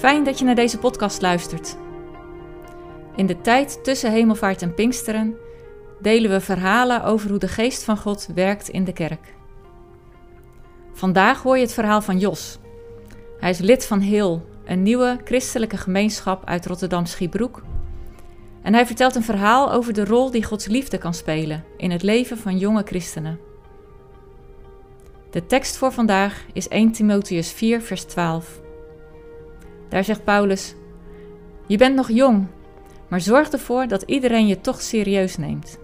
Fijn dat je naar deze podcast luistert. In de tijd tussen hemelvaart en Pinksteren delen we verhalen over hoe de geest van God werkt in de kerk. Vandaag hoor je het verhaal van Jos. Hij is lid van Heel, een nieuwe christelijke gemeenschap uit Rotterdam Schiebroek. En hij vertelt een verhaal over de rol die Gods liefde kan spelen in het leven van jonge christenen. De tekst voor vandaag is 1 Timotheus 4, vers 12. Daar zegt Paulus: Je bent nog jong, maar zorg ervoor dat iedereen je toch serieus neemt.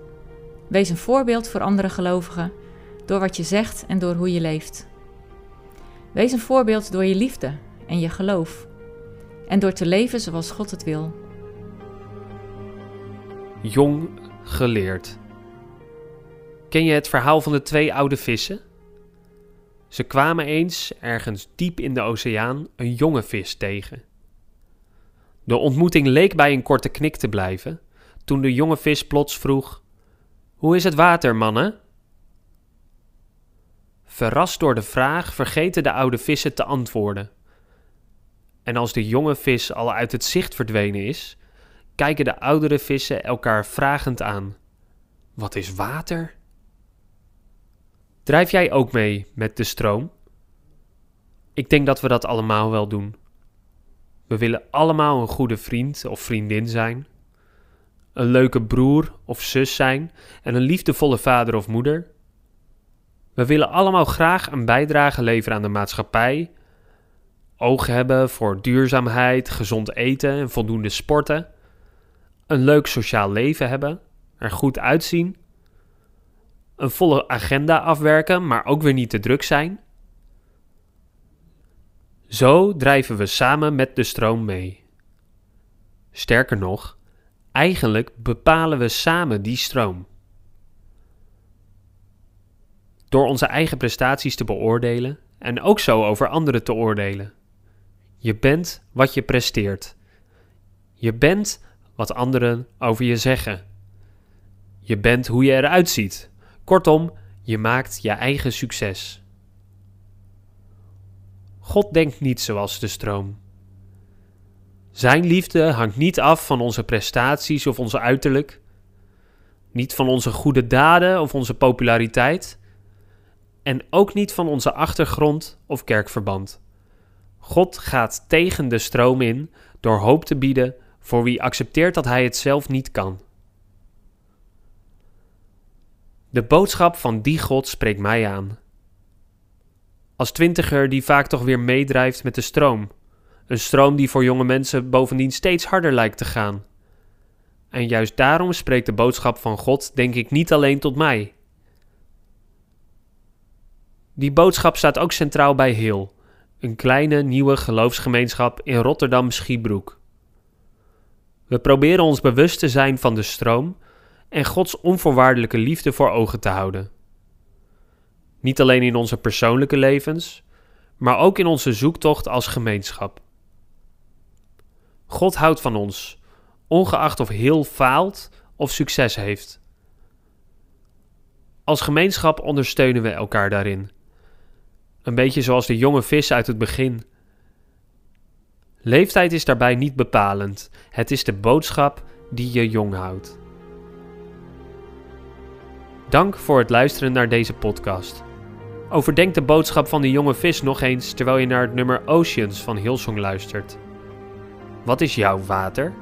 Wees een voorbeeld voor andere gelovigen door wat je zegt en door hoe je leeft. Wees een voorbeeld door je liefde en je geloof en door te leven zoals God het wil. Jong geleerd. Ken je het verhaal van de twee oude vissen? Ze kwamen eens ergens diep in de oceaan een jonge vis tegen. De ontmoeting leek bij een korte knik te blijven, toen de jonge vis plots vroeg: Hoe is het water, mannen? Verrast door de vraag vergeten de oude vissen te antwoorden. En als de jonge vis al uit het zicht verdwenen is, kijken de oudere vissen elkaar vragend aan. Wat is water? Drijf jij ook mee met de stroom? Ik denk dat we dat allemaal wel doen. We willen allemaal een goede vriend of vriendin zijn, een leuke broer of zus zijn en een liefdevolle vader of moeder. We willen allemaal graag een bijdrage leveren aan de maatschappij, oog hebben voor duurzaamheid, gezond eten en voldoende sporten, een leuk sociaal leven hebben, er goed uitzien een volle agenda afwerken, maar ook weer niet te druk zijn. Zo drijven we samen met de stroom mee. Sterker nog, eigenlijk bepalen we samen die stroom. Door onze eigen prestaties te beoordelen en ook zo over anderen te oordelen. Je bent wat je presteert. Je bent wat anderen over je zeggen. Je bent hoe je eruit ziet, Kortom, je maakt je eigen succes. God denkt niet zoals de stroom. Zijn liefde hangt niet af van onze prestaties of onze uiterlijk, niet van onze goede daden of onze populariteit, en ook niet van onze achtergrond of kerkverband. God gaat tegen de stroom in door hoop te bieden voor wie accepteert dat hij het zelf niet kan. De boodschap van die God spreekt mij aan. Als twintiger die vaak toch weer meedrijft met de stroom. Een stroom die voor jonge mensen bovendien steeds harder lijkt te gaan. En juist daarom spreekt de boodschap van God, denk ik, niet alleen tot mij. Die boodschap staat ook centraal bij Heel, een kleine nieuwe geloofsgemeenschap in Rotterdam-Schiebroek. We proberen ons bewust te zijn van de stroom en Gods onvoorwaardelijke liefde voor ogen te houden. Niet alleen in onze persoonlijke levens, maar ook in onze zoektocht als gemeenschap. God houdt van ons, ongeacht of heel faalt of succes heeft. Als gemeenschap ondersteunen we elkaar daarin. Een beetje zoals de jonge vis uit het begin. Leeftijd is daarbij niet bepalend, het is de boodschap die je jong houdt. Dank voor het luisteren naar deze podcast. Overdenk de boodschap van de jonge vis nog eens terwijl je naar het nummer Oceans van Hillsong luistert. Wat is jouw water?